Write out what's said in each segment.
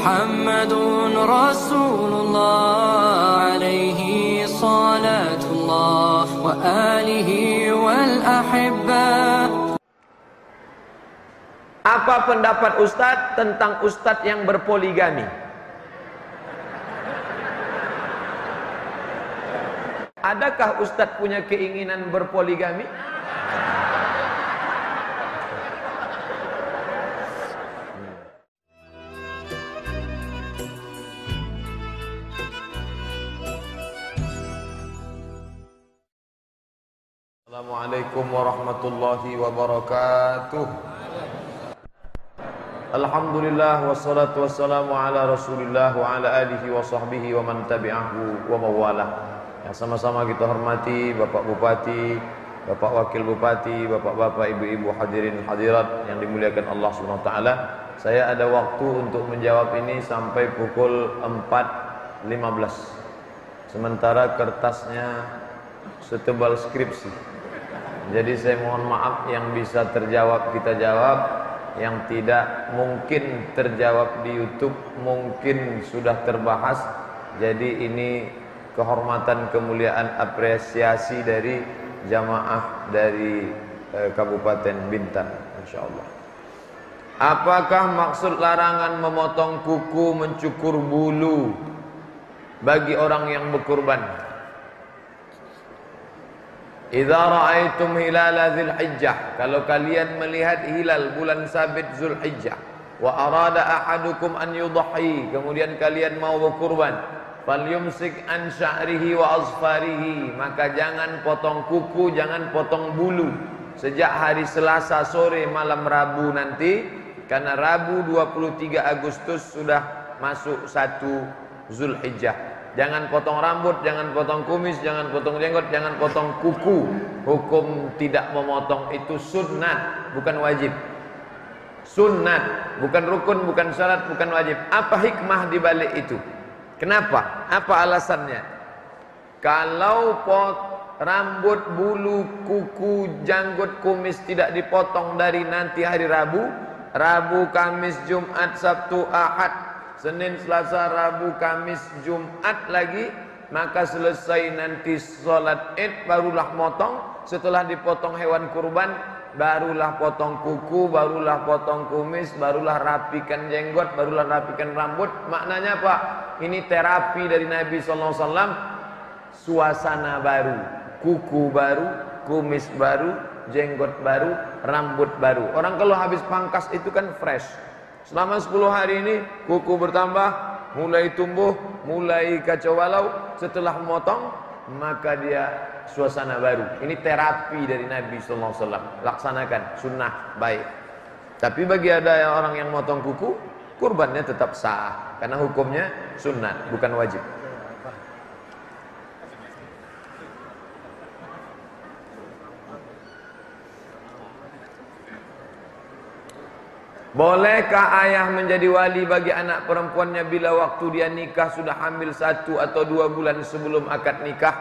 محمد رسول الله عليه صلاة الله وآله والأحبة Apa pendapat Ustadz tentang Ustadz yang berpoligami? Adakah Ustadz punya keinginan berpoligami? Assalamualaikum warahmatullahi wabarakatuh. Alhamdulillah wassalatu wassalamu ala Rasulillah wa ala alihi wa sahbihi wa man tabi'ahu wa mawalah. Yang sama-sama kita hormati Bapak Bupati, Bapak Wakil Bupati, Bapak-bapak, ibu-ibu hadirin hadirat yang dimuliakan Allah Subhanahu wa taala. Saya ada waktu untuk menjawab ini sampai pukul 4.15. Sementara kertasnya setebal skripsi. Jadi saya mohon maaf yang bisa terjawab kita jawab, yang tidak mungkin terjawab di YouTube mungkin sudah terbahas. Jadi ini kehormatan kemuliaan apresiasi dari jamaah dari eh, Kabupaten Bintan insyaallah. Apakah maksud larangan memotong kuku mencukur bulu bagi orang yang berkurban? Idza ra'aitum hilala Dzulhijjah, kalau kalian melihat hilal bulan sabit Zulhijjah, wa arada ahadukum an yudhi, kemudian kalian mau berkurban, falyumsik an sya'rihi wa azfarihi, maka jangan potong kuku, jangan potong bulu sejak hari Selasa sore malam Rabu nanti karena Rabu 23 Agustus sudah masuk satu Zulhijjah. Jangan potong rambut, jangan potong kumis, jangan potong jenggot, jangan potong kuku. Hukum tidak memotong itu sunnah, bukan wajib. Sunnah, bukan rukun, bukan syarat, bukan wajib. Apa hikmah di balik itu? Kenapa? Apa alasannya? Kalau pot rambut, bulu, kuku, janggut, kumis tidak dipotong dari nanti hari Rabu, Rabu, Kamis, Jumat, Sabtu, Ahad, Senin, Selasa, Rabu, Kamis, Jumat lagi. Maka selesai nanti sholat id Barulah motong. Setelah dipotong hewan kurban Barulah potong kuku Barulah potong kumis Barulah rapikan jenggot Barulah rapikan rambut. Maknanya apa? Ini terapi dari Nabi SAW Suasana baru Kuku baru Kumis baru Jenggot baru Rambut baru. Orang kalau habis pangkas itu kan fresh Selama 10 hari ini kuku bertambah, mulai tumbuh, mulai kacau balau. Setelah memotong, maka dia suasana baru. Ini terapi dari Nabi sallallahu alaihi wasallam. Laksanakan sunnah baik. Tapi bagi ada orang yang motong kuku, kurbannya tetap sah karena hukumnya sunnah, bukan wajib. Bolehkah ayah menjadi wali bagi anak perempuannya bila waktu dia nikah sudah hamil satu atau dua bulan sebelum akad nikah?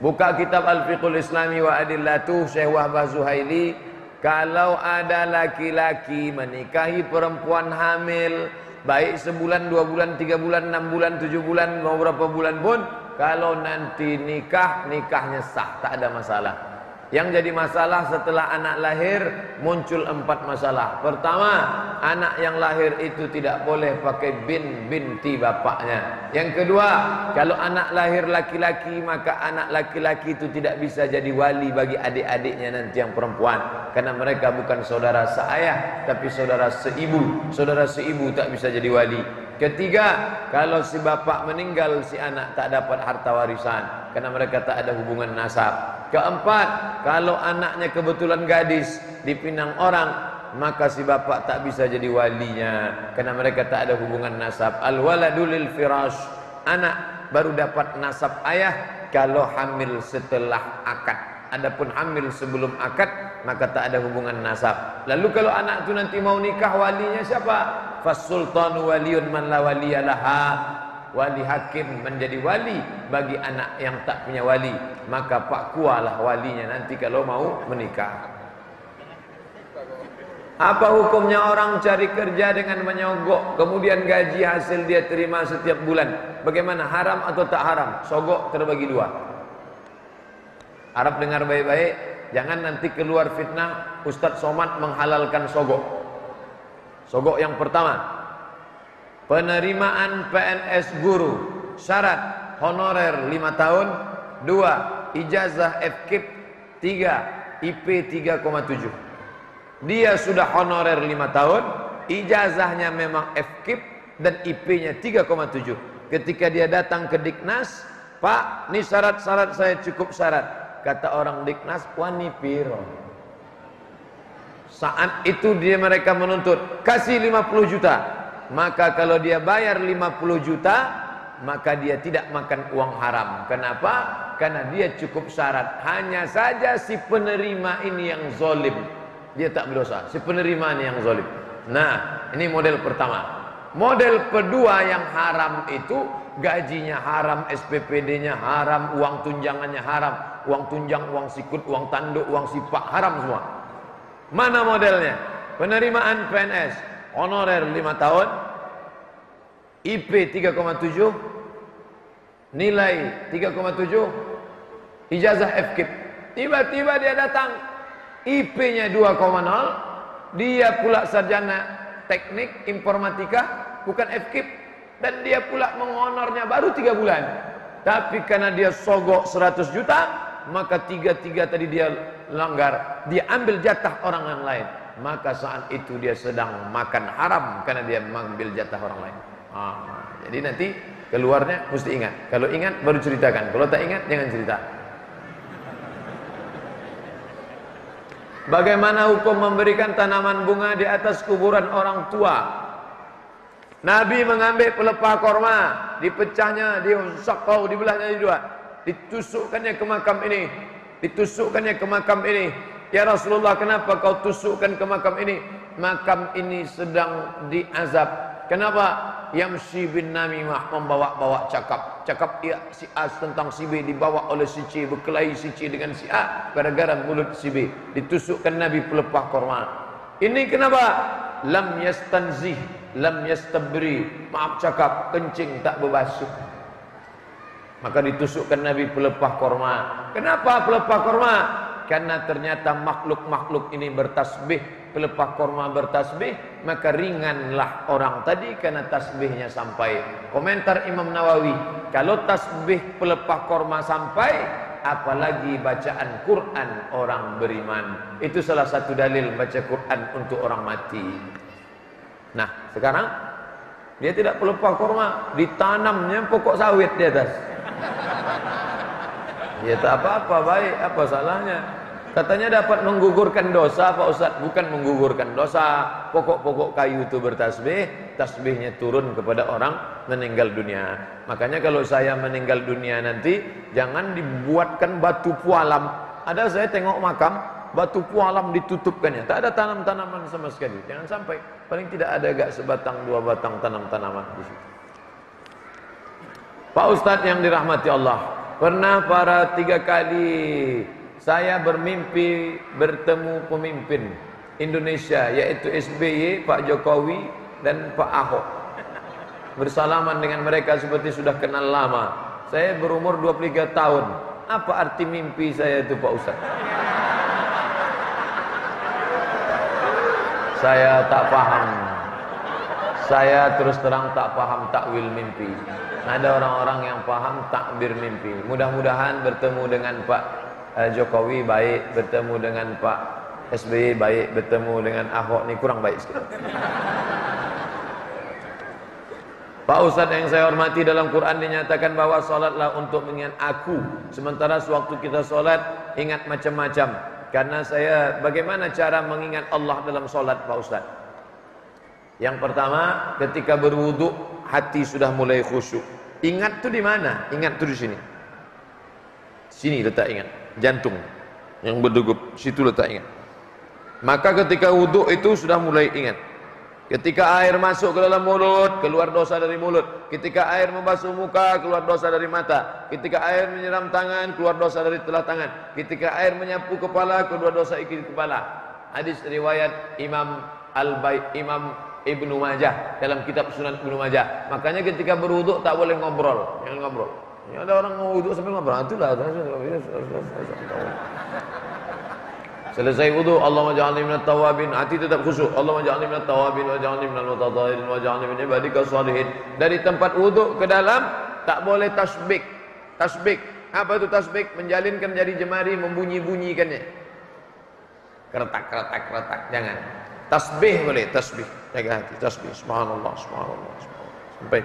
Buka kitab Al-Fiqhul Islami wa Adillatuh Syekh Wahbah Zuhaili Kalau ada laki-laki menikahi perempuan hamil Baik sebulan, dua bulan, tiga bulan, enam bulan, tujuh bulan, beberapa bulan pun Kalau nanti nikah, nikahnya sah, tak ada masalah yang jadi masalah setelah anak lahir muncul empat masalah. Pertama, anak yang lahir itu tidak boleh pakai bin binti bapaknya. Yang kedua, kalau anak lahir laki-laki maka anak laki-laki itu tidak bisa jadi wali bagi adik-adiknya nanti yang perempuan. Karena mereka bukan saudara seayah tapi saudara seibu. Saudara seibu tak bisa jadi wali. Ketiga, kalau si bapak meninggal si anak tak dapat harta warisan karena mereka tak ada hubungan nasab. Keempat, kalau anaknya kebetulan gadis dipinang orang, maka si bapak tak bisa jadi walinya karena mereka tak ada hubungan nasab. Al waladulil firash. Anak baru dapat nasab ayah kalau hamil setelah akad. Adapun hamil sebelum akad maka tak ada hubungan nasab. Lalu kalau anak itu nanti mau nikah walinya siapa? Fasultanu waliyun man la waliyalaha wali hakim menjadi wali bagi anak yang tak punya wali. Maka pak kualah walinya nanti kalau mau menikah. Apa hukumnya orang cari kerja dengan menyogok Kemudian gaji hasil dia terima setiap bulan? Bagaimana haram atau tak haram? Sogok terbagi dua. Harap dengar baik-baik Jangan nanti keluar fitnah Ustadz Somad menghalalkan sogok Sogok yang pertama Penerimaan PNS guru Syarat honorer 5 tahun 2. Ijazah FKIP 3. IP 3,7 dia sudah honorer 5 tahun, ijazahnya memang FKIP dan IP-nya 3,7. Ketika dia datang ke Diknas, Pak, ini syarat-syarat saya cukup syarat. Kata orang Diknas, wani piro. Saat itu dia mereka menuntut, kasih 50 juta. Maka kalau dia bayar 50 juta, maka dia tidak makan uang haram. Kenapa? Karena dia cukup syarat. Hanya saja si penerima ini yang zolim dia tak berdosa. Si penerima ini yang zalim. Nah, ini model pertama. Model kedua yang haram itu gajinya haram, SPPD-nya haram, uang tunjangannya haram, uang tunjang, uang sikut, uang tanduk, uang sipak haram semua. Mana modelnya? Penerimaan PNS honorer 5 tahun, IP 3,7, nilai 3,7, ijazah FKIP. Tiba-tiba dia datang. IP-nya 2,0 dia pula sarjana teknik informatika bukan FKIP dan dia pula mengonornya baru 3 bulan. Tapi karena dia sogok 100 juta maka tiga-tiga tadi dia langgar dia ambil jatah orang yang lain maka saat itu dia sedang makan haram karena dia mengambil jatah orang lain. Ah, jadi nanti keluarnya mesti ingat. Kalau ingat baru ceritakan. Kalau tak ingat jangan cerita. Bagaimana hukum memberikan tanaman bunga di atas kuburan orang tua? Nabi mengambil pelepah korma, dipecahnya, disakau, dibelahnya dua, ditusukkannya ke makam ini, ditusukkannya ke makam ini. Ya Rasulullah, kenapa kau tusukkan ke makam ini? Makam ini sedang diazab. Kenapa? Yamsi bin Namimah membawa-bawa cakap. Cakap ia si A tentang si B dibawa oleh si C. Berkelahi si C dengan si A. Gara-gara mulut si B. Ditusukkan Nabi pelepah korma. Ini kenapa? Lam yastanzih. Lam yastabri. Maaf cakap. Kencing tak berbasuh. Maka ditusukkan Nabi pelepah korma. Kenapa pelepah korma? Karena ternyata makhluk-makhluk ini bertasbih pelepah korma bertasbih maka ringanlah orang tadi karena tasbihnya sampai komentar Imam Nawawi kalau tasbih pelepah korma sampai apalagi bacaan Quran orang beriman itu salah satu dalil baca Quran untuk orang mati nah sekarang dia tidak pelepah korma ditanamnya pokok sawit di atas ya tak apa-apa baik. Apa salahnya? Katanya dapat menggugurkan dosa Pak Ustaz. Bukan menggugurkan dosa. Pokok-pokok kayu itu bertasbih Tasbihnya turun kepada orang meninggal dunia. Makanya kalau saya meninggal dunia nanti Jangan dibuatkan batu pualam. Ada saya tengok makam Batu pualam ditutupkannya. Tak ada tanam-tanaman sama sekali. Jangan sampai. Paling tidak ada agak sebatang dua batang tanam-tanaman di situ Pak Ustadz yang dirahmati Allah Pernah para tiga kali saya bermimpi bertemu pemimpin Indonesia yaitu SBY, Pak Jokowi dan Pak Ahok. Bersalaman dengan mereka seperti sudah kenal lama. Saya berumur 23 tahun. Apa arti mimpi saya itu Pak Ustaz? Saya tak paham. Saya terus terang tak paham takwil mimpi. Ada orang-orang yang paham takbir mimpi. Mudah-mudahan bertemu dengan Pak uh, Jokowi baik bertemu dengan Pak SBY baik bertemu dengan Ahok ni kurang baik sikit. Pak Ustaz yang saya hormati dalam Quran dinyatakan bahwa solatlah untuk mengingat aku. Sementara sewaktu kita solat ingat macam-macam. Karena saya bagaimana cara mengingat Allah dalam solat Pak Ustaz? Yang pertama ketika berwuduk hati sudah mulai khusyuk. Ingat tu di mana? Ingat tu di sini. Sini letak ingat. Jantung. Yang berdegup situ letak ingat. Maka ketika wudhu itu sudah mulai ingat. Ketika air masuk ke dalam mulut keluar dosa dari mulut. Ketika air membasuh muka keluar dosa dari mata. Ketika air menyiram tangan keluar dosa dari telah tangan. Ketika air menyapu kepala keluar dosa ikut kepala. Hadis riwayat Imam Al-Bait Imam Ibnu Majah dalam kitab Sunan Ibnu Majah. Makanya ketika berwudu tak boleh ngobrol, jangan ngobrol. Ya, ada orang wudu sambil ngobrol, itulah. Selesai wudu, Allah maj'alni minat tawabin, hati tetap khusyuk. Allah maj'alni minat tawabin wa ja'alni minal mutatahhirin wa ja'alni ibadika salihin. Dari tempat wudu ke dalam tak boleh tasbih. Tasbih. Apa itu tasbih? Menjalinkan jari jemari membunyi-bunyikannya. Keretak, keretak, keretak. Jangan. Tasbih boleh, tasbih. Jaga hati, tasbih. Subhanallah, subhanallah, subhanallah. Sampai.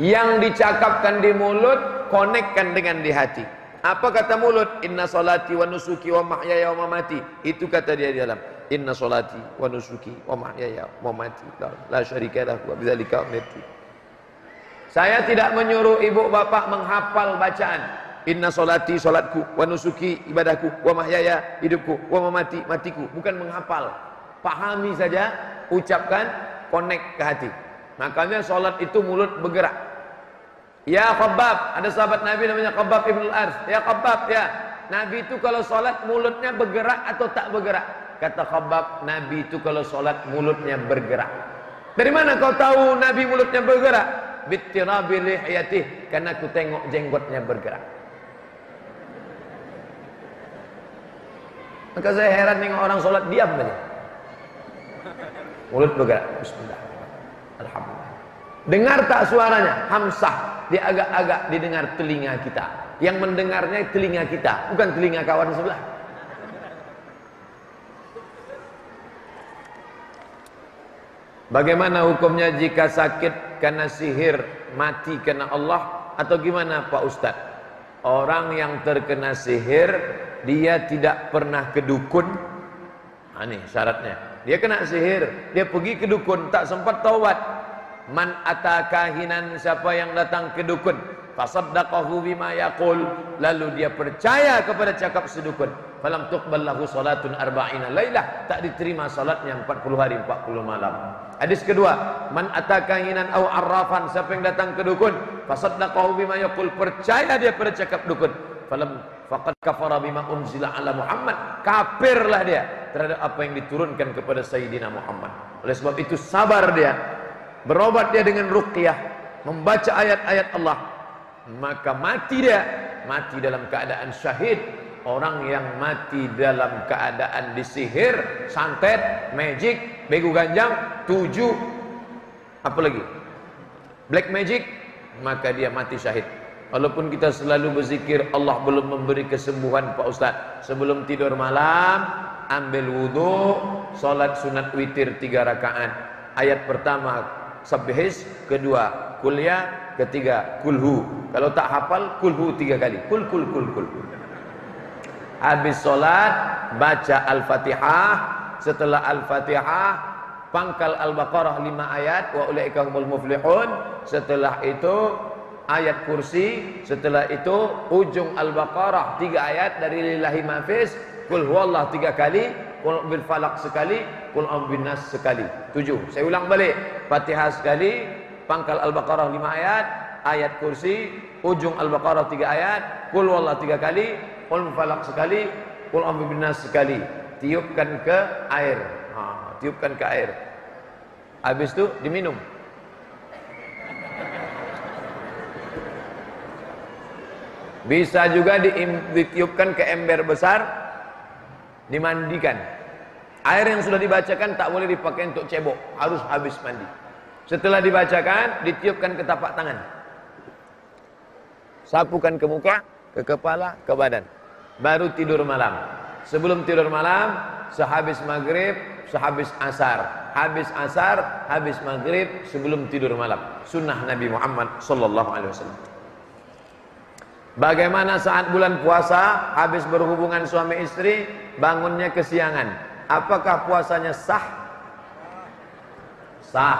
Yang dicakapkan di mulut, konekkan dengan di hati. Apa kata mulut? Inna salati wa nusuki wa mahyaya wa mamati. Itu kata dia di dalam. Inna salati wa nusuki wa mahyaya wa mamati. La, la syarika lahu wa bidzalika. Saya tidak menyuruh ibu bapak menghafal bacaan. Inna salati salatku wa nusuki ibadahku wa mahyaya hidupku wa mamati matiku. Bukan menghafal. Pahami saja, ucapkan, connect ke hati. Makanya salat itu mulut bergerak. Ya Khabbab, ada sahabat Nabi namanya Khabbab Ibn Al-Ars. Ya Khabbab, ya. Nabi itu kalau sholat mulutnya bergerak atau tak bergerak? Kata Khabbab, Nabi itu kalau sholat mulutnya bergerak. Dari mana kau tahu Nabi mulutnya bergerak? Bittirabi lihiyatih. Karena aku tengok jenggotnya bergerak. Maka saya heran dengan orang sholat diam saja. Mulut bergerak. Bismillah. Alhamdulillah. Dengar tak suaranya? Hamsah dia agak-agak didengar telinga kita. Yang mendengarnya telinga kita, bukan telinga kawan sebelah. Bagaimana hukumnya jika sakit karena sihir, mati karena Allah atau gimana Pak Ustaz? Orang yang terkena sihir, dia tidak pernah ke dukun. Nah, ini syaratnya. Dia kena sihir, dia pergi ke dukun, tak sempat taubat, Man atakahinan siapa yang datang ke dukun? Fasaddaqahu bima yaqul. Lalu dia percaya kepada cakap sedukun. Falam tuqbal lahu salatun arba'ina lailah tak diterima salatnya 40 hari 40 malam. Hadis kedua. Man atakahinan au arrafan siapa yang datang ke dukun? Fasaddaqahu bima yaqul. Percaya dia pada cakap dukun falam faqad kafara bima unzila ala Muhammad. Kafirlah dia terhadap apa yang diturunkan kepada Sayyidina Muhammad. Oleh sebab itu sabar dia. Berobat dia dengan ruqyah, membaca ayat-ayat Allah, maka mati dia, mati dalam keadaan syahid. Orang yang mati dalam keadaan disihir, santet, magic, begu ganjang, tujuh, apa lagi? Black magic, maka dia mati syahid. Walaupun kita selalu berzikir Allah belum memberi kesembuhan Pak Ustaz. Sebelum tidur malam Ambil wudhu Salat sunat witir tiga rakaat. Ayat pertama Sabihis kedua kuliah ketiga kulhu. Kalau tak hafal kulhu tiga kali. Kul kul kul kul. Habis solat baca al-fatihah. Setelah al-fatihah pangkal al-baqarah lima ayat. Wa ulaika humul muflihun. Setelah itu ayat kursi. Setelah itu ujung al-baqarah tiga ayat dari lillahi mafis kul huwallah tiga kali kul bil falak sekali kul bin sekali. Tujuh. Saya ulang balik. Fatihah sekali pangkal al-baqarah lima ayat ayat kursi ujung al-baqarah tiga ayat kul wallah tiga kali kul falak sekali kul bin sekali. Tiupkan ke air. Ha, tiupkan ke air. Habis itu diminum bisa juga ditiupkan ke ember besar dimandikan. Air yang sudah dibacakan tak boleh dipakai untuk cebok, harus habis mandi. Setelah dibacakan, ditiupkan ke tapak tangan. Sapukan ke muka, ke kepala, ke badan. Baru tidur malam. Sebelum tidur malam, sehabis maghrib, sehabis asar. Habis asar, habis maghrib, sebelum tidur malam. Sunnah Nabi Muhammad sallallahu alaihi wasallam. Bagaimana saat bulan puasa, habis berhubungan suami istri, bangunnya kesiangan. Apakah puasanya sah? Sah.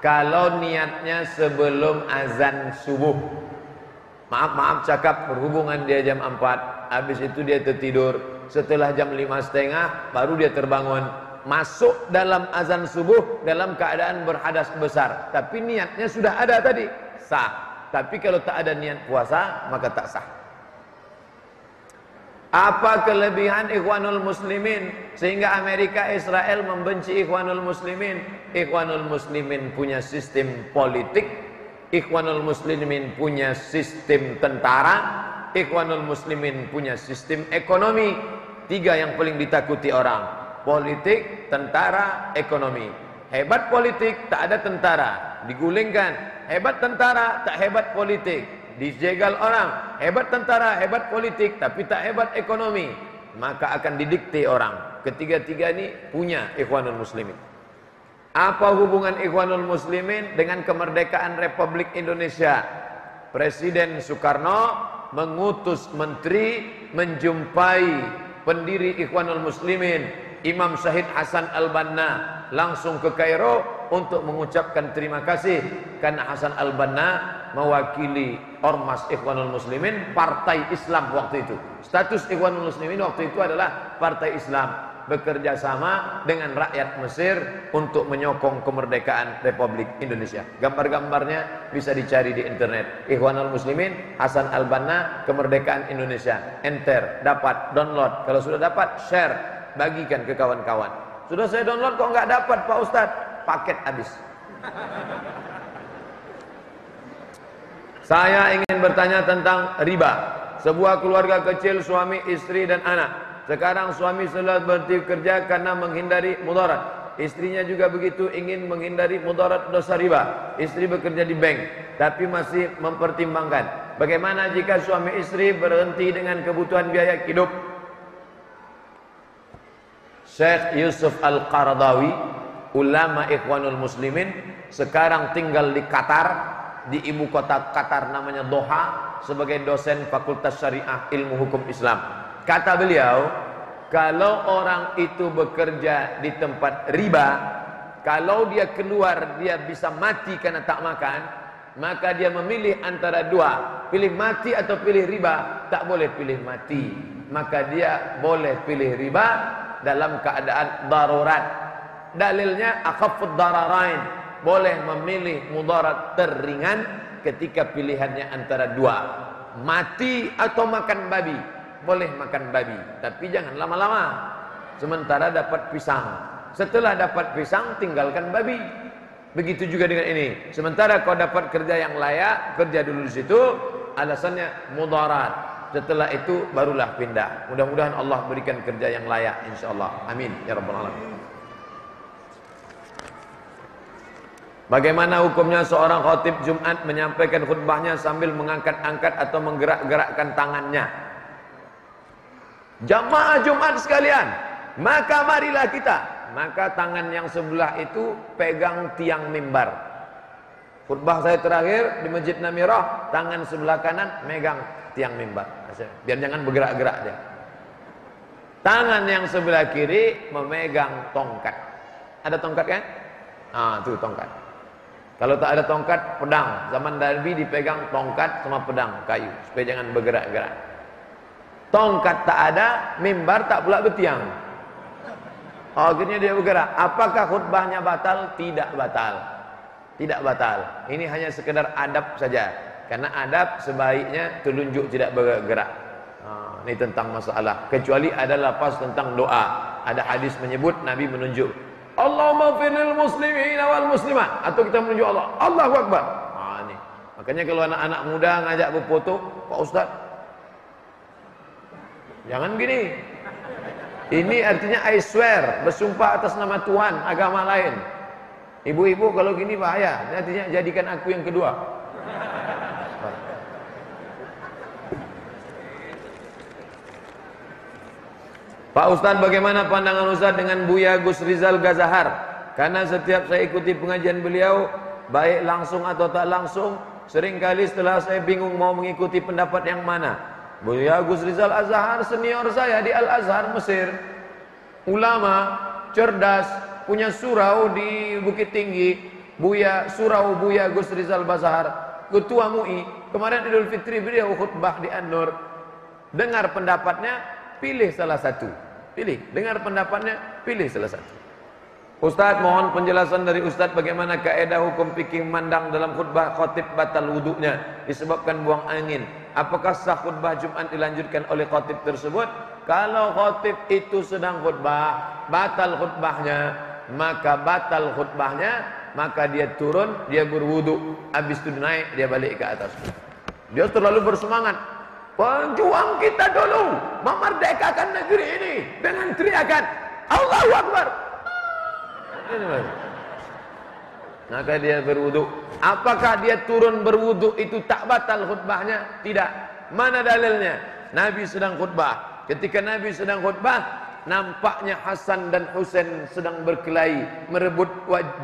Kalau niatnya sebelum azan subuh. Maaf-maaf cakap berhubungan dia jam 4. Habis itu dia tertidur. Setelah jam 5 setengah baru dia terbangun. Masuk dalam azan subuh dalam keadaan berhadas besar. Tapi niatnya sudah ada tadi. Sah. Tapi kalau tak ada niat puasa maka tak sah. Apa kelebihan Ikhwanul Muslimin sehingga Amerika Israel membenci Ikhwanul Muslimin? Ikhwanul Muslimin punya sistem politik, Ikhwanul Muslimin punya sistem tentara, Ikhwanul Muslimin punya sistem ekonomi. Tiga yang paling ditakuti orang. Politik, tentara, ekonomi. Hebat politik, tak ada tentara. Digulingkan. Hebat tentara, tak hebat politik dijegal orang, hebat tentara, hebat politik, tapi tak hebat ekonomi, maka akan didikte orang. Ketiga-tiga ini punya ikhwanul muslimin. Apa hubungan ikhwanul muslimin dengan kemerdekaan Republik Indonesia? Presiden Soekarno mengutus menteri menjumpai pendiri ikhwanul muslimin, Imam Syahid Hasan Al-Banna langsung ke Kairo untuk mengucapkan terima kasih karena Hasan Al-Banna mewakili Ormas Ikhwanul Muslimin partai Islam waktu itu. Status Ikhwanul Muslimin waktu itu adalah partai Islam bekerja sama dengan rakyat Mesir untuk menyokong kemerdekaan Republik Indonesia. Gambar-gambarnya bisa dicari di internet. Ikhwanul Muslimin, Hasan Al-Banna, kemerdekaan Indonesia. Enter, dapat, download. Kalau sudah dapat, share, bagikan ke kawan-kawan. Sudah saya download kok nggak dapat Pak Ustadz? Paket habis. Saya ingin bertanya tentang riba. Sebuah keluarga kecil suami, istri dan anak. Sekarang suami sudah berhenti kerja karena menghindari mudarat. Istrinya juga begitu ingin menghindari mudarat dosa riba. Istri bekerja di bank tapi masih mempertimbangkan. Bagaimana jika suami istri berhenti dengan kebutuhan biaya hidup? Syekh Yusuf Al-Qaradawi, ulama Ikhwanul Muslimin, sekarang tinggal di Qatar di ibu kota Qatar namanya Doha sebagai dosen Fakultas Syariah Ilmu Hukum Islam. Kata beliau, kalau orang itu bekerja di tempat riba, kalau dia keluar dia bisa mati karena tak makan, maka dia memilih antara dua, pilih mati atau pilih riba, tak boleh pilih mati. Maka dia boleh pilih riba dalam keadaan darurat. Dalilnya akhafud dararain, boleh memilih mudarat teringan ketika pilihannya antara dua. Mati atau makan babi. Boleh makan babi tapi jangan lama-lama. Sementara dapat pisang. Setelah dapat pisang tinggalkan babi. Begitu juga dengan ini. Sementara kau dapat kerja yang layak kerja dulu di situ alasannya mudarat setelah itu barulah pindah mudah-mudahan Allah berikan kerja yang layak insyaallah amin ya rabbal alamin Bagaimana hukumnya seorang khotib Jumat menyampaikan khutbahnya sambil mengangkat-angkat atau menggerak-gerakkan tangannya? Jamaah Jumat sekalian, maka marilah kita. Maka tangan yang sebelah itu pegang tiang mimbar. Khutbah saya terakhir di Masjid Namirah, tangan sebelah kanan megang tiang mimbar. Biar jangan bergerak-gerak dia. Tangan yang sebelah kiri memegang tongkat. Ada tongkat kan? Ah, itu tongkat. Kalau tak ada tongkat, pedang. Zaman Nabi dipegang tongkat sama pedang kayu supaya jangan bergerak-gerak. Tongkat tak ada, mimbar tak pula bertiang. Akhirnya dia bergerak. Apakah khutbahnya batal? Tidak batal. Tidak batal. Ini hanya sekedar adab saja. Karena adab sebaiknya telunjuk tidak bergerak. Ini tentang masalah. Kecuali ada lapas tentang doa. Ada hadis menyebut Nabi menunjuk Allahumma firil muslimin wal muslimat atau kita menuju Allah Allahu Akbar ha, ini. makanya kalau anak-anak muda ngajak berfoto Pak Ustaz jangan gini ini artinya I swear bersumpah atas nama Tuhan agama lain ibu-ibu kalau gini bahaya artinya jadikan aku yang kedua Pak Ustaz bagaimana pandangan Ustaz dengan Buya Gus Rizal Gazahar? Karena setiap saya ikuti pengajian beliau, baik langsung atau tak langsung, sering kali setelah saya bingung mau mengikuti pendapat yang mana. Buya Gus Rizal Azhar senior saya di Al-Azhar Mesir. Ulama, cerdas, punya surau di Bukit Tinggi. Buya surau Buya Gus Rizal Bazahar, ketua MUI. Kemarin Idul Fitri beliau khutbah di An-Nur. Dengar pendapatnya, pilih salah satu. Pilih, dengar pendapatnya, pilih salah satu. Ustaz mohon penjelasan dari Ustaz bagaimana kaedah hukum fikih mandang dalam khutbah khotib batal wuduknya disebabkan buang angin Apakah sah khutbah Jumat dilanjutkan oleh khotib tersebut? Kalau khotib itu sedang khutbah, batal khutbahnya, maka batal khutbahnya, maka dia turun, dia berwudu, habis itu naik, dia balik ke atas. Dia terlalu bersemangat. Pejuang kita dulu memerdekakan negeri ini dengan teriakan Allahu Akbar. Maka dia berwudu. Apakah dia turun berwudu itu tak batal khutbahnya? Tidak. Mana dalilnya? Nabi sedang khutbah. Ketika Nabi sedang khutbah, nampaknya Hasan dan Husain sedang berkelahi merebut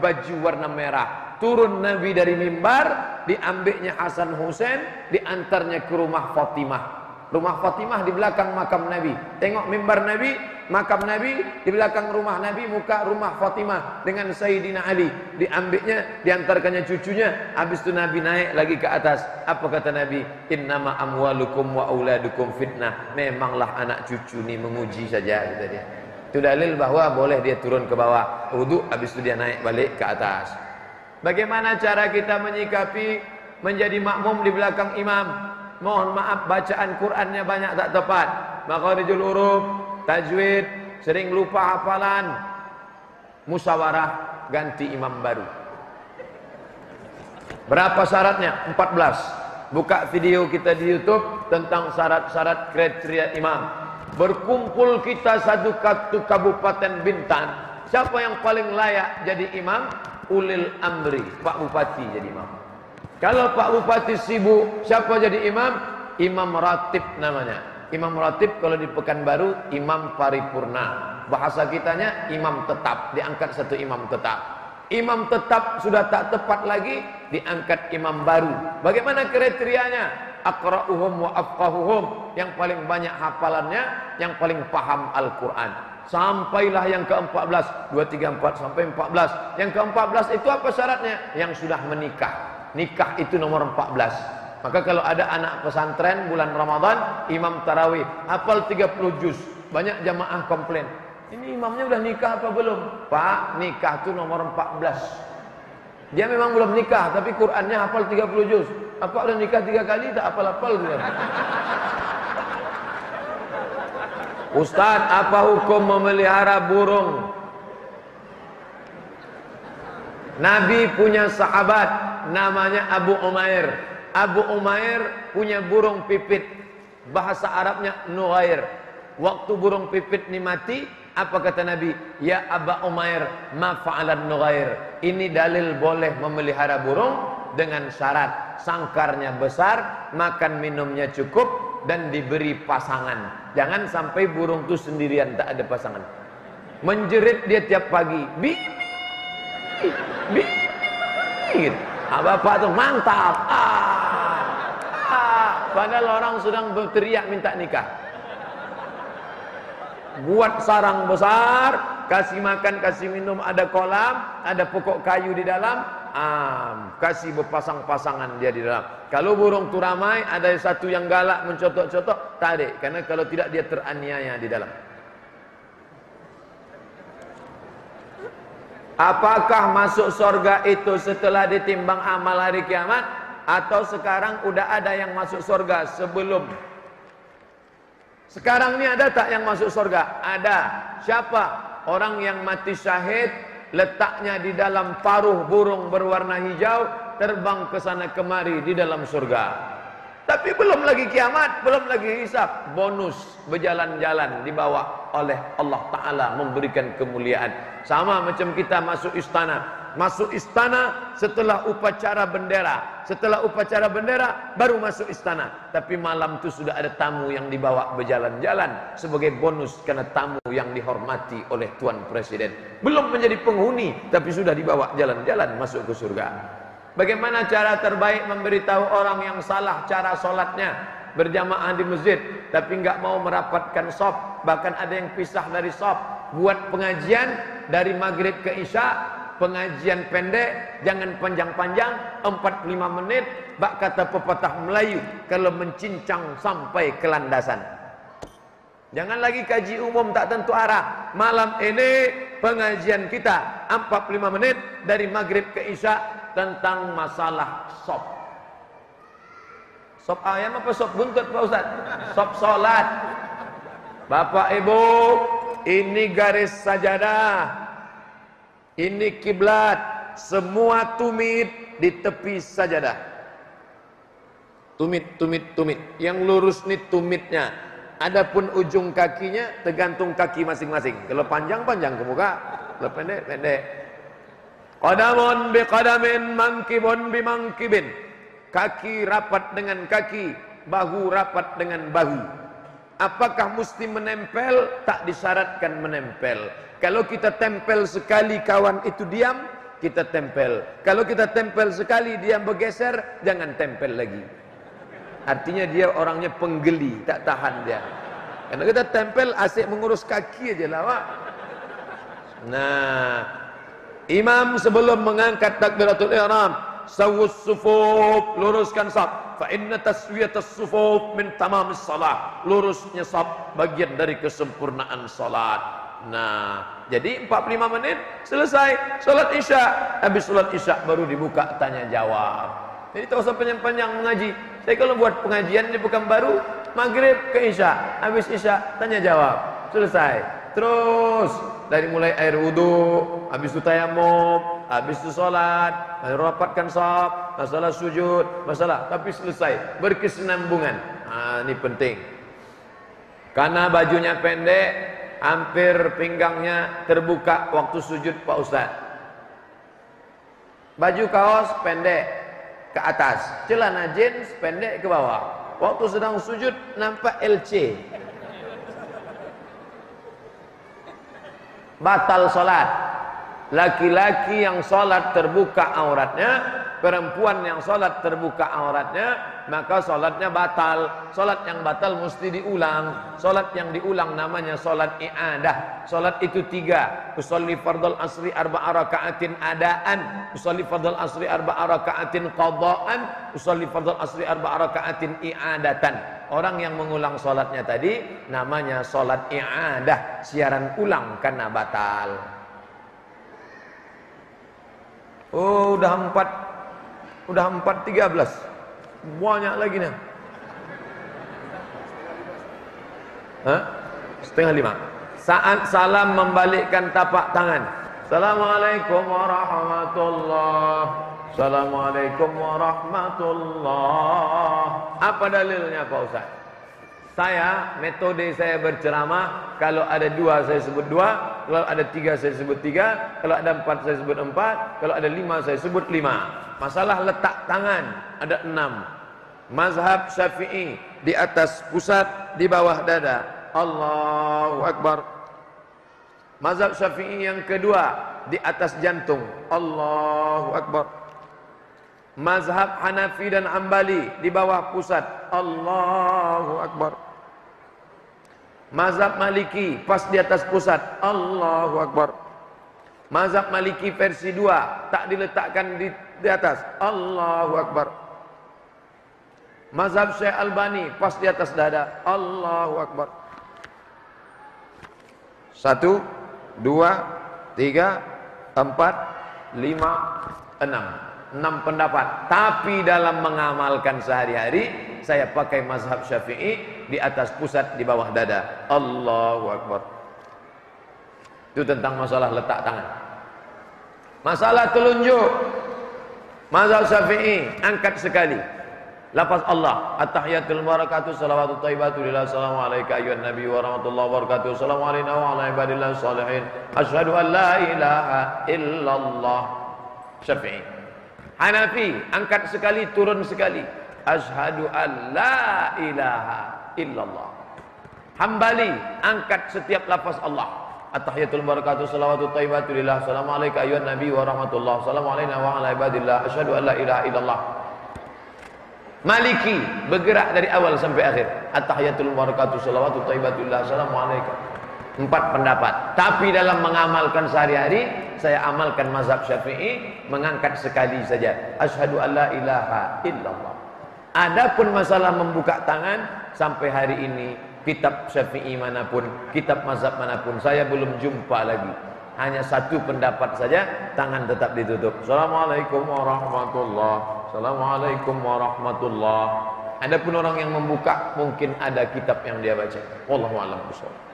baju warna merah. Turun Nabi dari mimbar, diambilnya Hasan Husain, diantarnya ke rumah Fatimah. Rumah Fatimah di belakang makam Nabi. Tengok mimbar Nabi, makam Nabi, di belakang rumah Nabi, muka rumah Fatimah dengan Sayyidina Ali. Diambilnya, diantarkannya cucunya. Habis itu Nabi naik lagi ke atas. Apa kata Nabi? Innama amwalukum wa auladukum fitnah. Memanglah anak cucu ini menguji saja, kata dia. Itu dalil bahwa boleh dia turun ke bawah. Wudhu, habis itu dia naik balik ke atas. Bagaimana cara kita menyikapi menjadi makmum di belakang imam? Mohon maaf bacaan Qurannya banyak tak tepat. Makharijul huruf tajwid sering lupa hafalan. Musyawarah ganti imam baru. Berapa syaratnya? 14 buka video kita di YouTube tentang syarat-syarat kriteria imam. Berkumpul kita satu kabupaten Bintan. Siapa yang paling layak jadi imam? Ulil amri Pak Bupati jadi imam kalau Pak Bupati sibuk, siapa jadi imam? Imam ratib namanya. Imam ratib kalau di Pekanbaru imam paripurna. Bahasa kitanya imam tetap, diangkat satu imam tetap. Imam tetap sudah tak tepat lagi, diangkat imam baru. Bagaimana kriterianya? Akra'uhum wa afqahuhum. Yang paling banyak hafalannya, yang paling paham Al-Quran. Sampailah yang ke-14, 2, 3, 4 sampai 14. Yang ke-14 itu apa syaratnya? Yang sudah menikah nikah itu nomor 14 maka kalau ada anak pesantren bulan Ramadan imam tarawih hafal 30 juz. Banyak jamaah komplain ini imamnya udah nikah apa belum? Pak nikah itu nomor 14 dia memang belum nikah tapi Qurannya hafal 30 juz. Apa udah nikah tiga kali? Tak hafal-hafal dia. Ustaz, apa hukum memelihara burung? Nabi punya sahabat namanya Abu Umair. Abu Umair punya burung pipit. Bahasa Arabnya Nuhair. Waktu burung pipit ini mati, apa kata Nabi? Ya Abu Umair, ma fa'alan Nuhair. Ini dalil boleh memelihara burung dengan syarat sangkarnya besar, makan minumnya cukup dan diberi pasangan. Jangan sampai burung itu sendirian tak ada pasangan. Menjerit dia tiap pagi. Bi bi bi Ah, bapak tu mantap. Ah, ah. Padahal orang sedang berteriak minta nikah. Buat sarang besar, kasih makan, kasih minum, ada kolam, ada pokok kayu di dalam, am, kasih berpasang-pasangan dia di dalam. Kalau burung tu ramai, ada satu yang galak mencotok-cotok, tarik. Karena kalau tidak dia teraniaya di dalam. Apakah masuk surga itu setelah ditimbang amal hari kiamat atau sekarang udah ada yang masuk surga sebelum? Sekarang ini ada tak yang masuk surga? Ada. Siapa? Orang yang mati syahid letaknya di dalam paruh burung berwarna hijau terbang ke sana kemari di dalam surga. Tapi belum lagi kiamat, belum lagi hisab. Bonus berjalan-jalan dibawa oleh Allah Ta'ala memberikan kemuliaan. Sama macam kita masuk istana. Masuk istana setelah upacara bendera. Setelah upacara bendera baru masuk istana. Tapi malam itu sudah ada tamu yang dibawa berjalan-jalan. Sebagai bonus karena tamu yang dihormati oleh Tuan Presiden. Belum menjadi penghuni tapi sudah dibawa jalan-jalan masuk ke surga. Bagaimana cara terbaik memberitahu orang yang salah cara solatnya berjamaah di masjid tapi enggak mau merapatkan sop bahkan ada yang pisah dari sop buat pengajian dari maghrib ke isya pengajian pendek jangan panjang-panjang 45 menit. Bak kata pepatah Melayu kalau mencincang sampai ke landasan. Jangan lagi kaji umum tak tentu arah. Malam ini pengajian kita 45 menit dari maghrib ke isya tentang masalah sop. Sop ayam apa sop buntut Pak Ustaz? Sop salat. Bapak Ibu, ini garis sajadah. Ini kiblat. Semua tumit di tepi sajadah. Tumit, tumit, tumit. Yang lurus nih tumitnya. Adapun ujung kakinya tergantung kaki masing-masing. Kalau panjang panjang ke muka, kalau pendek pendek. Qadamun bi qadamin, mangkibun bi mangkibin. Kaki rapat dengan kaki, bahu rapat dengan bahu. Apakah mesti menempel? Tak disyaratkan menempel. Kalau kita tempel sekali kawan itu diam, kita tempel. Kalau kita tempel sekali diam bergeser, jangan tempel lagi. Artinya dia orangnya penggeli, tak tahan dia. Karena kita tempel asyik mengurus kaki aja lah, Pak. Nah, imam sebelum mengangkat takbiratul ihram, sawus sufuf, luruskan saf. Fa inna taswiyatas sufuf min tamamis salat. Lurusnya saf bagian dari kesempurnaan salat. Nah, jadi 45 menit selesai salat Isya. Habis salat Isya baru dibuka tanya jawab. Jadi tak usah panjang-panjang mengaji. Saya kalau buat pengajian di bukan baru, maghrib ke isya. Habis isya, tanya jawab. Selesai. Terus dari mulai air wudhu, habis itu tayamum, habis itu sholat, rapatkan sahab, masalah sujud, masalah. Tapi selesai. Berkesinambungan. Ah, ini penting. Karena bajunya pendek, hampir pinggangnya terbuka waktu sujud Pak Ustaz. Baju kaos pendek, ke atas, celana jeans pendek ke bawah. Waktu sedang sujud nampak LC. Batal solat. Laki-laki yang solat terbuka auratnya, perempuan yang solat terbuka auratnya, maka solatnya batal. Solat yang batal mesti diulang. Solat yang diulang namanya solat i'adah. Solat itu tiga. Usolli fardal asri arba'a raka'atin adaan. Usolli fardal asri arba'a raka'atin qadaan. Usolli fardal asri arba'a raka'atin i'adatan. Orang yang mengulang solatnya tadi namanya solat i'adah. Siaran ulang karena batal. Oh, udah empat, udah empat tiga belas. Banyak lagi nih. Hah? Setengah lima. Saat salam membalikkan tapak tangan. Assalamualaikum warahmatullahi Assalamualaikum warahmatullahi Apa dalilnya Pak Ustaz? Saya, metode saya berceramah Kalau ada dua saya sebut dua Kalau ada tiga saya sebut tiga Kalau ada empat saya sebut empat Kalau ada lima saya sebut lima Masalah letak tangan Ada enam Mazhab Syafi'i di atas pusat, di bawah dada. Allahu Akbar. Mazhab Syafi'i yang kedua di atas jantung. Allahu Akbar. Mazhab Hanafi dan Ambali di bawah pusat. Allahu Akbar. Mazhab Maliki pas di atas pusat. Allahu Akbar. Mazhab Maliki versi 2 tak diletakkan di, di atas. Allahu Akbar. Mazhab Syekh Albani pas di atas dada. Allahu Akbar. Satu, dua, tiga, empat, lima, enam. Enam pendapat. Tapi dalam mengamalkan sehari-hari, saya pakai mazhab syafi'i di atas pusat, di bawah dada. Allahu Akbar. Itu tentang masalah letak tangan. Masalah telunjuk. Mazhab syafi'i, angkat sekali. Lafaz Allah, at-tahiyatul barakatuh salawatu thayyibatu lillah assalamu alayka ayyuhan nabi wa rahmatullahi wa barakatuh assalamu alayna wa ala ibadillah salihin asyhadu an la ilaha illallah Syafi'i Hanafi angkat sekali turun sekali. Asyhadu an la ilaha illallah. Hambali angkat setiap lafaz Allah. At-tahiyatul barakatuh salawatu thayyibatu lillah. Assalamu alayka ayyuhan nabi wa rahmatullahi assalamu alayna wa ala ibadillah asyhadu an la ilaha illallah. Maliki bergerak dari awal sampai akhir. At-tahiyatul barakatuh salawatu thayyibatullah assalamualaikum. Empat pendapat. Tapi dalam mengamalkan sehari-hari, saya amalkan mazhab Syafi'i mengangkat sekali saja. Asyhadu alla ilaha illallah. Adapun masalah membuka tangan sampai hari ini kitab Syafi'i mana pun, kitab mazhab mana pun saya belum jumpa lagi. Hanya satu pendapat saja, tangan tetap ditutup. Assalamualaikum warahmatullahi Assalamualaikum warahmatullahi Adapun orang yang membuka mungkin ada kitab yang dia baca. Wallahu a'lam bishawab.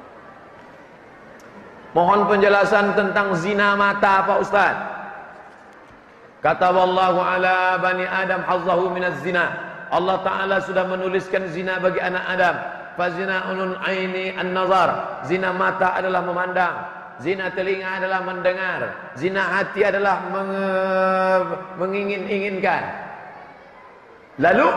Mohon penjelasan tentang zina mata Pak Ustaz. Kata wallahu ala bani Adam hazzahu minaz zina. Allah Ta'ala sudah menuliskan zina bagi anak Adam. Fazina unun aini an-nazar. Zina mata adalah memandang. Zina telinga adalah mendengar. Zina hati adalah mengingin-inginkan. Lalu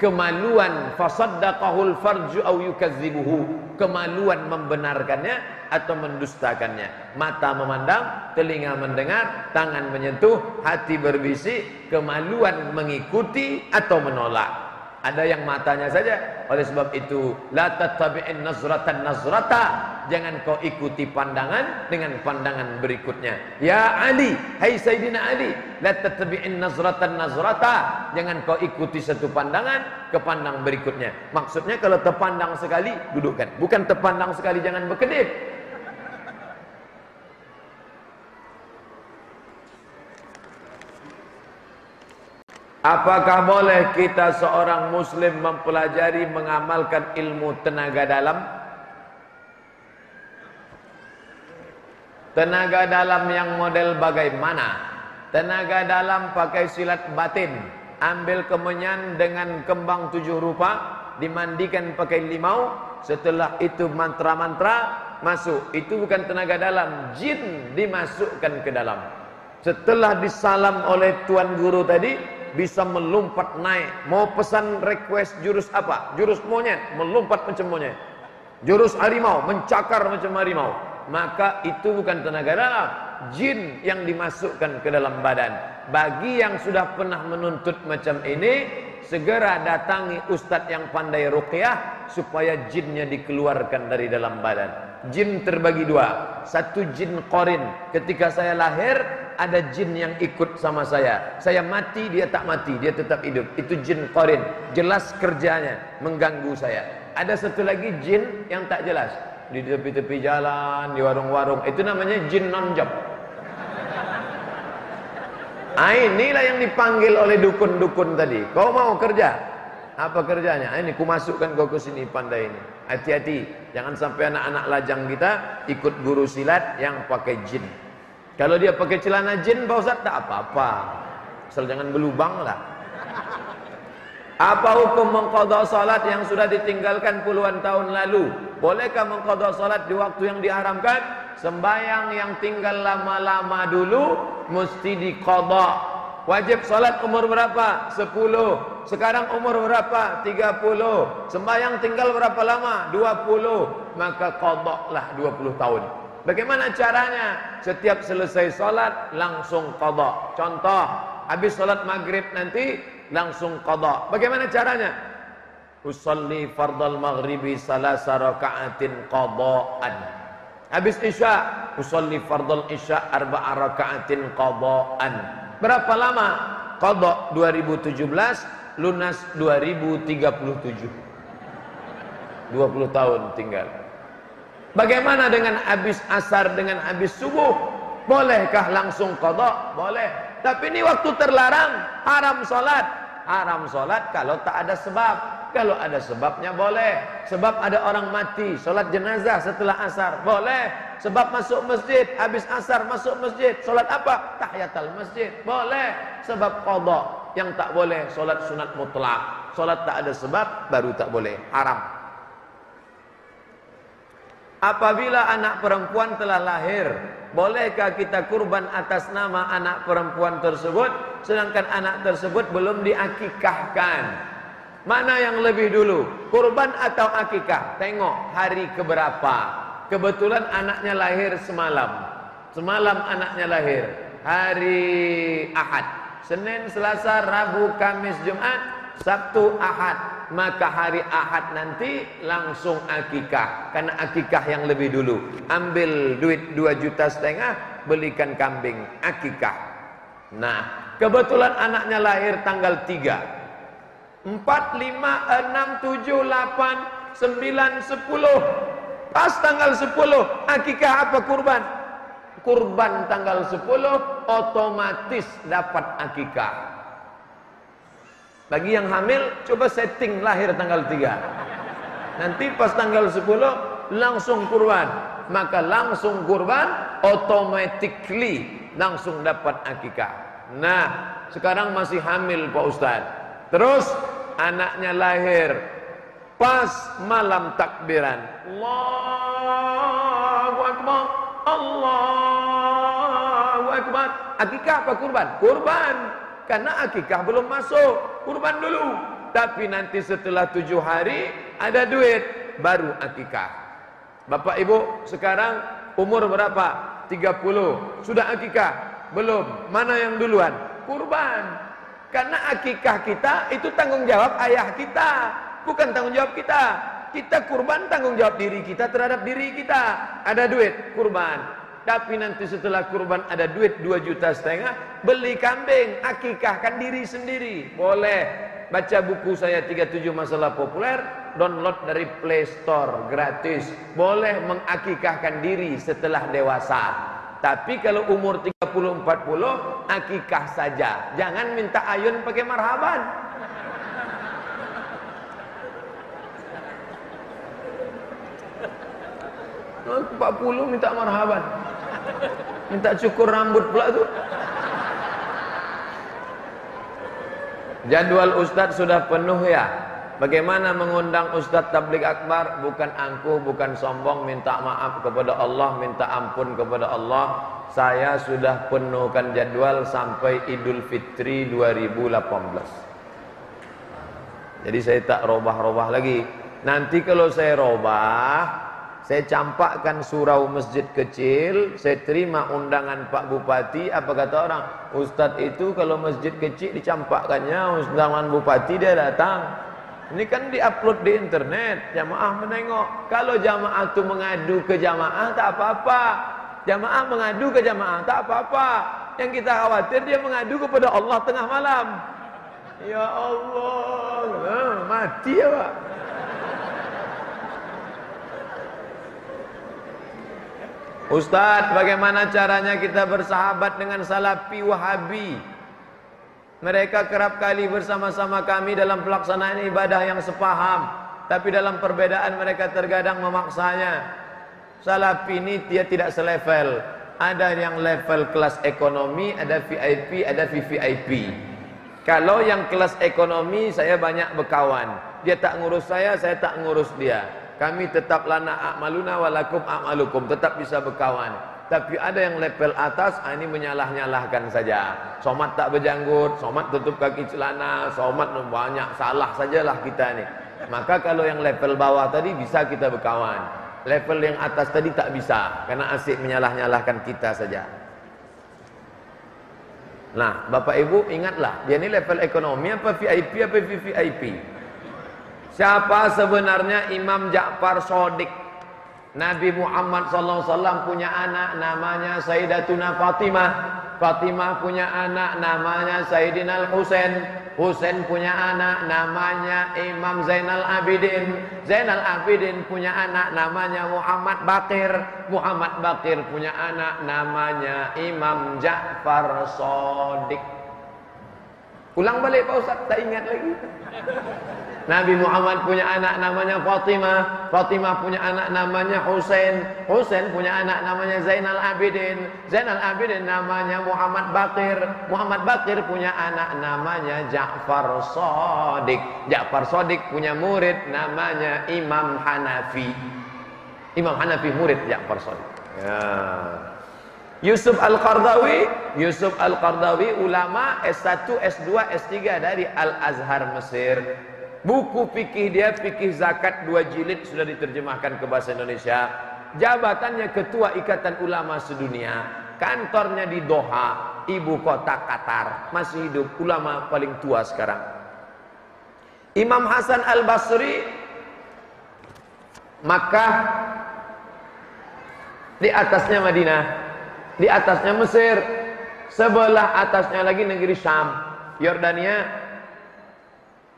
kemaluan fasaddaqahul farju au yukadzibuhu kemaluan membenarkannya atau mendustakannya. Mata memandang telinga mendengar tangan menyentuh hati berbisik kemaluan mengikuti atau menolak ada yang matanya saja. Oleh sebab itu, la tattabi'in nazratan nazrata. Jangan kau ikuti pandangan dengan pandangan berikutnya. Ya Ali, hai Sayyidina Ali, la tattabi'in nazratan nazrata. Jangan kau ikuti satu pandangan ke pandang berikutnya. Maksudnya kalau terpandang sekali, dudukkan. Bukan terpandang sekali jangan berkedip. Apakah boleh kita seorang muslim mempelajari mengamalkan ilmu tenaga dalam? Tenaga dalam yang model bagaimana? Tenaga dalam pakai silat batin, ambil kemenyan dengan kembang tujuh rupa, dimandikan pakai limau, setelah itu mantra-mantra masuk. Itu bukan tenaga dalam, jin dimasukkan ke dalam. Setelah disalam oleh tuan guru tadi, bisa melompat naik. Mau pesan request jurus apa? Jurus monyet, melompat macam monyet. Jurus harimau, mencakar macam harimau. Maka itu bukan tenaga dalam, jin yang dimasukkan ke dalam badan. Bagi yang sudah pernah menuntut macam ini, segera datangi ustadz yang pandai ruqyah supaya jinnya dikeluarkan dari dalam badan. Jin terbagi dua, satu jin korin. Ketika saya lahir, ada jin yang ikut sama saya. Saya mati, dia tak mati, dia tetap hidup. Itu jin korin. Jelas kerjanya, mengganggu saya. Ada satu lagi jin yang tak jelas. Di tepi-tepi jalan, di warung-warung. Itu namanya jin non-job. Ah, inilah yang dipanggil oleh dukun-dukun tadi. Kau mau kerja? Apa kerjanya? Ah, ini ku masukkan kau ke sini pandai ini. Hati-hati, jangan sampai anak-anak lajang kita ikut guru silat yang pakai jin. Kalau dia pakai celana jin, Pak Ustaz, tak apa-apa. Asal jangan berlubang lah. Apa hukum mengkodok salat yang sudah ditinggalkan puluhan tahun lalu? Bolehkah mengkodok salat di waktu yang diharamkan? Sembayang yang tinggal lama-lama dulu, mesti dikodok. Wajib salat umur berapa? 10. Sekarang umur berapa? 30. Sembayang tinggal berapa lama? 20. Maka kodoklah 20 tahun. Bagaimana caranya? Setiap selesai solat langsung qada. Contoh, habis solat maghrib nanti langsung qada. Bagaimana caranya? Usalli fardal maghribi salasa raka'atin qada'an. Habis isya, usalli fardal isya arba'a raka'atin qada'an. Berapa lama? Qada 2017, lunas 2037. 20 tahun tinggal. Bagaimana dengan habis asar dengan habis subuh? Bolehkah langsung kodok? Boleh. Tapi ini waktu terlarang, haram solat. Haram solat kalau tak ada sebab. Kalau ada sebabnya boleh. Sebab ada orang mati, solat jenazah setelah asar. Boleh. Sebab masuk masjid, habis asar masuk masjid. Solat apa? Tahiyatul masjid. Boleh. Sebab kodok. Yang tak boleh, solat sunat mutlak. Solat tak ada sebab, baru tak boleh. Haram. Apabila anak perempuan telah lahir, bolehkah kita kurban atas nama anak perempuan tersebut sedangkan anak tersebut belum diakikahkan? Mana yang lebih dulu, kurban atau akikah? Tengok hari keberapa. Kebetulan anaknya lahir semalam. Semalam anaknya lahir. Hari Ahad. Senin, Selasa, Rabu, Kamis, Jumat Sabtu Ahad maka hari Ahad nanti langsung akikah. Karena akikah yang lebih dulu. Ambil duit 2 juta setengah belikan kambing. Akikah. Nah kebetulan anaknya lahir tanggal 3 4, 5, 6, 7, 8, 9, 10 pas tanggal 10 akikah apa kurban? Kurban tanggal 10 otomatis dapat akikah Bagi yang hamil, coba setting lahir tanggal 3. Nanti pas tanggal 10 langsung kurban. Maka langsung kurban automatically langsung dapat akikah. Nah, sekarang masih hamil Pak Ustaz. Terus anaknya lahir pas malam takbiran. Allahu Akbar. Allahu Akbar. Akikah apa kurban? Kurban. Karena akikah belum masuk. Kurban dulu. Tapi nanti setelah tujuh hari ada duit. Baru akikah. Bapak ibu sekarang umur berapa? 30. Sudah akikah? Belum. Mana yang duluan? Kurban. Karena akikah kita itu tanggung jawab ayah kita. Bukan tanggung jawab kita. Kita kurban tanggung jawab diri kita terhadap diri kita. Ada duit, kurban. Tapi nanti setelah kurban ada duit 2 juta setengah, beli kambing, akikahkan diri sendiri. Boleh. Baca buku saya 37 masalah populer, download dari Play Store gratis. Boleh mengakikahkan diri setelah dewasa. Tapi kalau umur 30 40 akikah saja. Jangan minta ayun pakai marhaban. Empat puluh minta marhaban. Minta cukur rambut pula tu. Jadwal Ustadz sudah penuh ya. Bagaimana mengundang Ustadz Tablik Akbar Bukan angkuh, bukan sombong Minta maaf kepada Allah Minta ampun kepada Allah Saya sudah penuhkan jadwal Sampai Idul Fitri 2018 Jadi saya tak robah-robah lagi Nanti kalau saya robah saya campakkan surau masjid kecil, saya terima undangan Pak Bupati, apa kata orang? Ustadz itu kalau masjid kecil dicampakkannya, undangan Bupati dia datang. Ini kan diupload di internet, jamaah menengok. Kalau jamaah itu mengadu ke jamaah, tak apa-apa. Jamaah mengadu ke jamaah, tak apa-apa. Yang kita khawatir dia mengadu kepada Allah tengah malam. Ya Allah, mati ya Pak. Ustadz, bagaimana caranya kita bersahabat dengan salafi wahabi? Mereka kerap kali bersama-sama kami dalam pelaksanaan ibadah yang sepaham. Tapi dalam perbedaan mereka terkadang memaksanya. Salafi ini dia tidak selevel. Ada yang level kelas ekonomi, ada VIP, ada VVIP. Kalau yang kelas ekonomi saya banyak berkawan. Dia tak ngurus saya, saya tak ngurus dia kami tetap lana a'maluna walakum a'malukum. Tetap bisa berkawan. Tapi ada yang level atas ah, ini menyalah-nyalahkan saja. Somat tak berjanggut somat tutup kaki celana somat banyak salah sajalah kita ni. Maka kalau yang level bawah tadi bisa kita berkawan. Level yang atas tadi tak bisa karena asyik menyalah-nyalahkan kita saja. Nah bapak ibu ingatlah dia ni level ekonomi apa VIP apa VVIP Siapa sebenarnya Imam Ja'far Sodik? Nabi Muhammad SAW punya anak namanya Sayyidatuna Fatimah. Fatimah punya anak namanya Sayyidina Al-Husain. Husain punya anak namanya Imam Zainal Abidin. Zainal Abidin punya anak namanya Muhammad Bakir. Muhammad Bakir punya anak namanya Imam Ja'far Sodik. Ulang balik Pak Ustaz, tak ingat lagi. Nabi Muhammad punya anak namanya Fatimah, Fatimah punya anak namanya Husain, Husain punya anak namanya Zainal Abidin, Zainal Abidin namanya Muhammad Bakir, Muhammad Bakir punya anak namanya Ja'far Sodik, Ja'far Sodik punya murid namanya Imam Hanafi. Imam Hanafi murid Ja'far Sodik. Ya. Yusuf Al-Qardawi, Yusuf Al-Qardawi ulama S1, S2, S3 dari Al-Azhar Mesir. Buku fikih dia fikih zakat dua jilid sudah diterjemahkan ke bahasa Indonesia. Jabatannya ketua Ikatan Ulama Sedunia. Kantornya di Doha, ibu kota Qatar. Masih hidup ulama paling tua sekarang. Imam Hasan Al-Basri Makkah di atasnya Madinah, di atasnya Mesir, sebelah atasnya lagi negeri Syam, Yordania,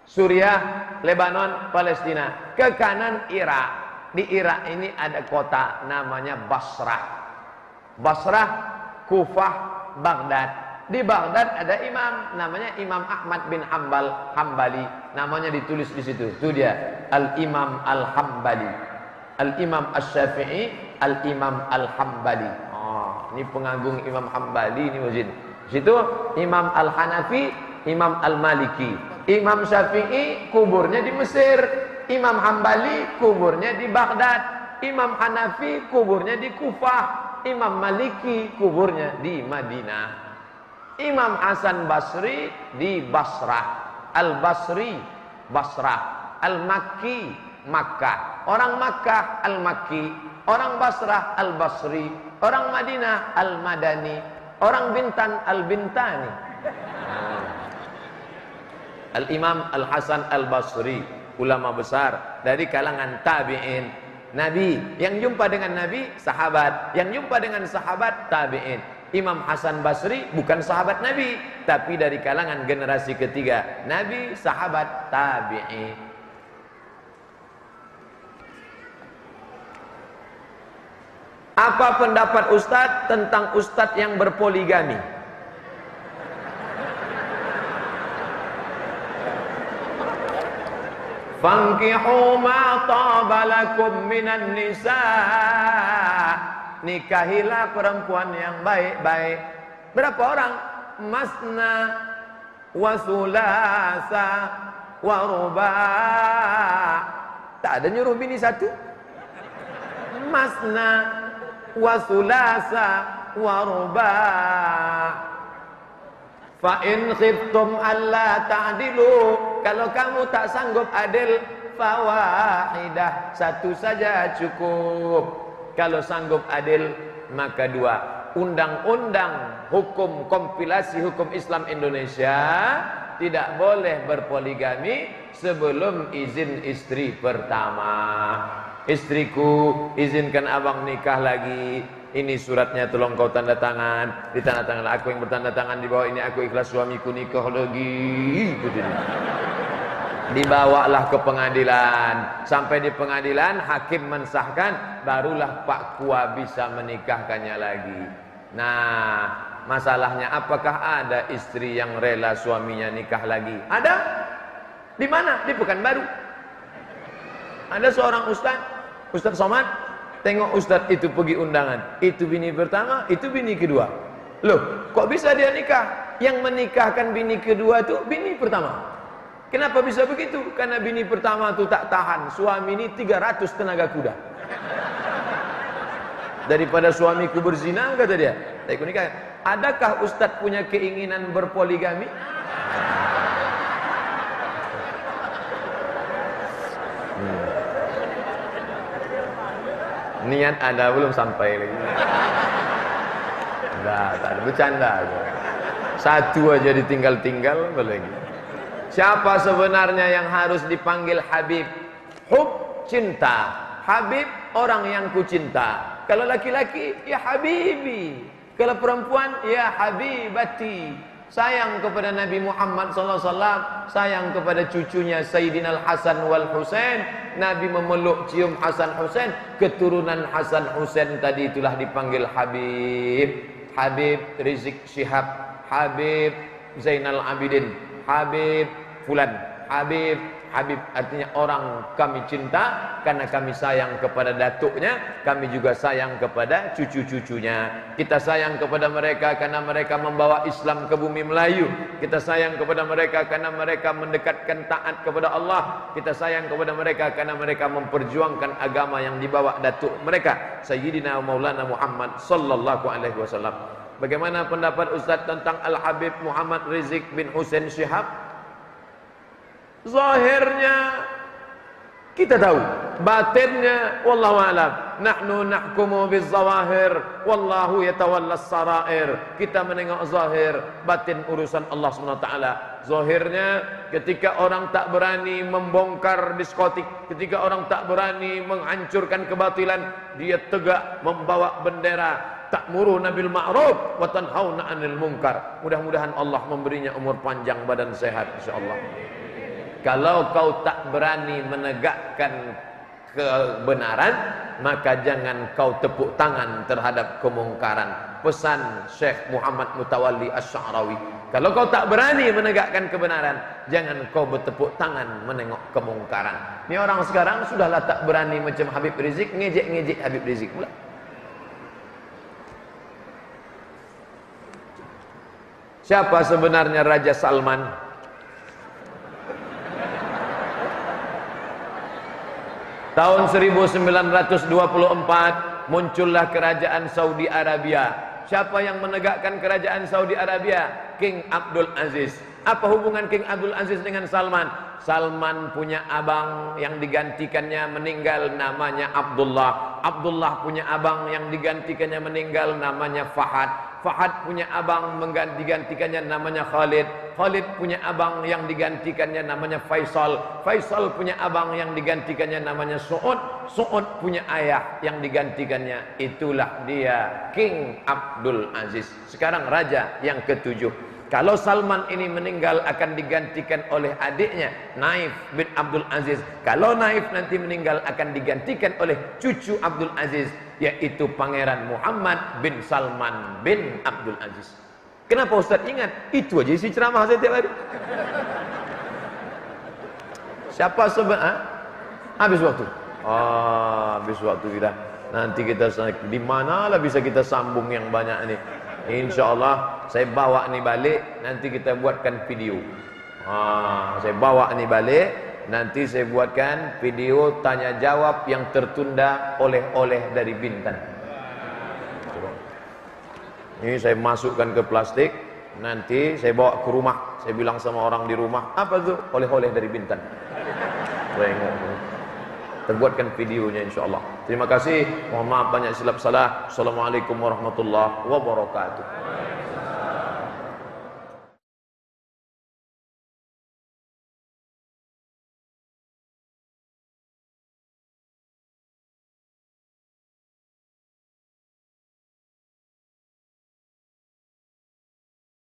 Suriah, Lebanon, Palestina. Ke kanan Irak. Di Irak ini ada kota namanya Basrah. Basrah, Kufah, Baghdad. di Baghdad ada imam namanya Imam Ahmad bin Hambal Hambali. Namanya ditulis di situ. Itu dia Al-Imam Al-Hambali. Al-Imam Asy-Syafi'i, Al-Imam Al-Hambali. Oh, ini pengagung Imam Hambali ini Wazin. Situ Imam Al-Hanafi, Imam Al-Maliki. Imam Syafi'i kuburnya di Mesir. Imam Hambali kuburnya di Baghdad. Imam Hanafi kuburnya di Kufah. Imam Maliki kuburnya di Madinah. Imam Hasan Basri di Basrah. Al-Basri Basrah. Al-Makki Makkah. Orang Makkah Al-Makki. Orang Basrah Al-Basri. Orang Madinah Al-Madani. Orang Bintan Al-Bintani. Al-Imam Al-Hasan Al-Basri. Ulama besar dari kalangan tabi'in. Nabi yang jumpa dengan Nabi sahabat, yang jumpa dengan sahabat tabi'in. Imam Hasan Basri bukan sahabat Nabi, tapi dari kalangan generasi ketiga. Nabi, sahabat, tabi'i. Apa pendapat Ustadz tentang Ustadz yang berpoligami? Fankihu ma tabalakum minan nisa' nikahilah perempuan yang baik-baik. Berapa orang? Masna wasulasa waruba. Tak ada nyuruh bini satu. Masna wasulasa waruba. Fa in khiftum alla ta'dilu, kalau kamu tak sanggup adil, fawahidah, satu saja cukup. Kalau sanggup adil maka dua. Undang-undang hukum kompilasi hukum Islam Indonesia tidak boleh berpoligami sebelum izin istri pertama. Istriku, izinkan abang nikah lagi. Ini suratnya tolong kau tanda tangan. Di tanda tangan aku yang bertanda tangan di bawah ini aku ikhlas suamiku nikah lagi. Gitu dibawalah ke pengadilan. Sampai di pengadilan hakim mensahkan barulah Pak Kua bisa menikahkannya lagi. Nah masalahnya apakah ada istri yang rela suaminya nikah lagi? Ada. Di mana? Di Pekanbaru. Ada seorang ustaz Ustaz Somad tengok ustaz itu pergi undangan itu bini pertama itu bini kedua loh kok bisa dia nikah yang menikahkan bini kedua itu bini pertama Kenapa bisa begitu? Karena bini pertama itu tak tahan. Suami ini 300 tenaga kuda. Daripada suamiku berzina, kata dia. Tak nikah. Adakah Ustadz punya keinginan berpoligami? Niat ada belum sampai lagi. Enggak, tak ada bercanda. Satu aja ditinggal-tinggal, lagi. Siapa sebenarnya yang harus dipanggil Habib? Hub cinta. Habib orang yang ku cinta. Kalau laki-laki ya Habibi. Kalau perempuan ya Habibati. Sayang kepada Nabi Muhammad SAW Sayang kepada cucunya Sayyidina Al-Hasan wal Husain. Nabi memeluk cium Hasan Husain Keturunan Hasan Husain tadi itulah dipanggil Habib. Habib Rizik Syihab Habib Zainal Abidin Habib fulan Habib Habib artinya orang kami cinta karena kami sayang kepada datuknya kami juga sayang kepada cucu-cucunya. Kita sayang kepada mereka karena mereka membawa Islam ke bumi Melayu. Kita sayang kepada mereka karena mereka mendekatkan taat kepada Allah. Kita sayang kepada mereka karena mereka memperjuangkan agama yang dibawa datuk mereka Sayyidina Maulana Muhammad sallallahu alaihi wasallam. Bagaimana pendapat Ustaz tentang Al-Habib Muhammad Rizik bin Hussein Syihab Zahirnya kita tahu, batinnya wallahu alam. Nahnu nahkumu bizawahir wallahu yatawallas sarair. Kita menengok zahir, batin urusan Allah taala. Zahirnya ketika orang tak berani membongkar diskotik, ketika orang tak berani menghancurkan kebatilan, dia tegak membawa bendera ta'muru nabil ma'ruf wa tanhauna 'anil munkar. Mudah-mudahan Allah memberinya umur panjang badan sehat insyaallah. Kalau kau tak berani menegakkan kebenaran maka jangan kau tepuk tangan terhadap kemungkaran. Pesan Syekh Muhammad Mutawalli Asy-Sya'rawi kalau kau tak berani menegakkan kebenaran jangan kau bertepuk tangan menengok kemungkaran. Ini orang sekarang sudahlah tak berani macam Habib Rizik ngejek-ngejek Habib Rizik pula. Siapa sebenarnya Raja Salman? Tahun 1924 muncullah kerajaan Saudi Arabia. Siapa yang menegakkan kerajaan Saudi Arabia? King Abdul Aziz. Apa hubungan King Abdul Aziz dengan Salman? Salman punya abang yang digantikannya meninggal namanya Abdullah. Abdullah punya abang yang digantikannya meninggal namanya Fahad. Fahad punya abang mengganti-gantikannya namanya Khalid. Khalid punya abang yang digantikannya namanya Faisal. Faisal punya abang yang digantikannya namanya Su'ud. Su'ud punya ayah yang digantikannya. Itulah dia King Abdul Aziz. Sekarang raja yang ketujuh. Kalau Salman ini meninggal akan digantikan oleh adiknya Naif bin Abdul Aziz. Kalau Naif nanti meninggal akan digantikan oleh cucu Abdul Aziz yaitu Pangeran Muhammad bin Salman bin Abdul Aziz. Kenapa Ustaz ingat? Itu aja isi ceramah saya tiap hari. Siapa sebab? Ha? Habis waktu. Ah, habis waktu kita. Nanti kita di mana lah bisa kita sambung yang banyak ini. InsyaAllah saya bawa ni balik Nanti kita buatkan video. Ha, Saya bawa ni balik Nanti saya buatkan video tanya jawab yang tertunda oleh-oleh dari Bintan. Ini saya masukkan ke plastik Nanti saya bawa ke rumah. Saya bilang sama orang di rumah Apa tu? Oleh-oleh dari Bintan. Tengok terbuatkan videonya insyaallah. Terima kasih. Mohon maaf banyak silap salah. Assalamualaikum warahmatullahi wabarakatuh.